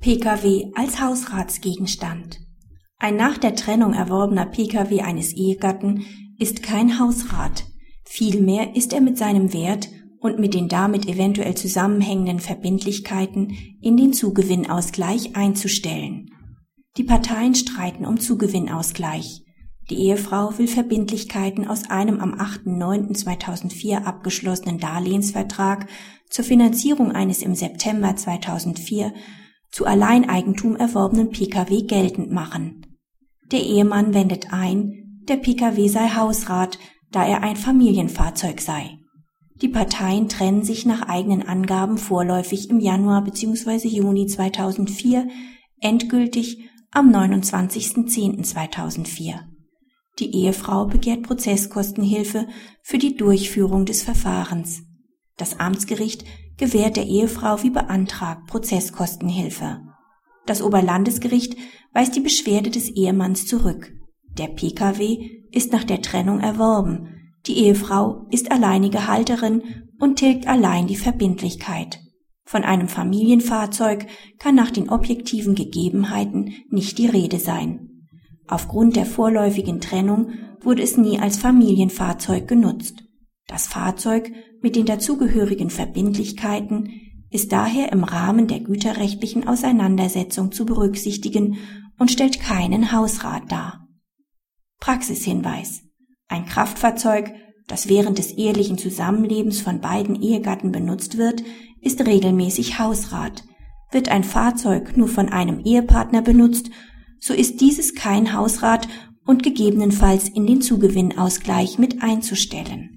Pkw als Hausratsgegenstand. Ein nach der Trennung erworbener Pkw eines Ehegatten ist kein Hausrat, vielmehr ist er mit seinem Wert und mit den damit eventuell zusammenhängenden Verbindlichkeiten in den Zugewinnausgleich einzustellen. Die Parteien streiten um Zugewinnausgleich. Die Ehefrau will Verbindlichkeiten aus einem am 8.9.2004 abgeschlossenen Darlehensvertrag zur Finanzierung eines im September 2004 zu Alleineigentum erworbenen Pkw geltend machen. Der Ehemann wendet ein, der Pkw sei Hausrat, da er ein Familienfahrzeug sei. Die Parteien trennen sich nach eigenen Angaben vorläufig im Januar bzw. Juni 2004, endgültig am 29.10.2004. Die Ehefrau begehrt Prozesskostenhilfe für die Durchführung des Verfahrens. Das Amtsgericht gewährt der Ehefrau wie beantragt Prozesskostenhilfe. Das Oberlandesgericht weist die Beschwerde des Ehemanns zurück. Der Pkw ist nach der Trennung erworben. Die Ehefrau ist alleinige Halterin und tilgt allein die Verbindlichkeit. Von einem Familienfahrzeug kann nach den objektiven Gegebenheiten nicht die Rede sein. Aufgrund der vorläufigen Trennung wurde es nie als Familienfahrzeug genutzt. Das Fahrzeug mit den dazugehörigen Verbindlichkeiten ist daher im Rahmen der güterrechtlichen Auseinandersetzung zu berücksichtigen und stellt keinen Hausrat dar. Praxishinweis. Ein Kraftfahrzeug, das während des ehelichen Zusammenlebens von beiden Ehegatten benutzt wird, ist regelmäßig Hausrat. Wird ein Fahrzeug nur von einem Ehepartner benutzt, so ist dieses kein Hausrat und gegebenenfalls in den Zugewinnausgleich mit einzustellen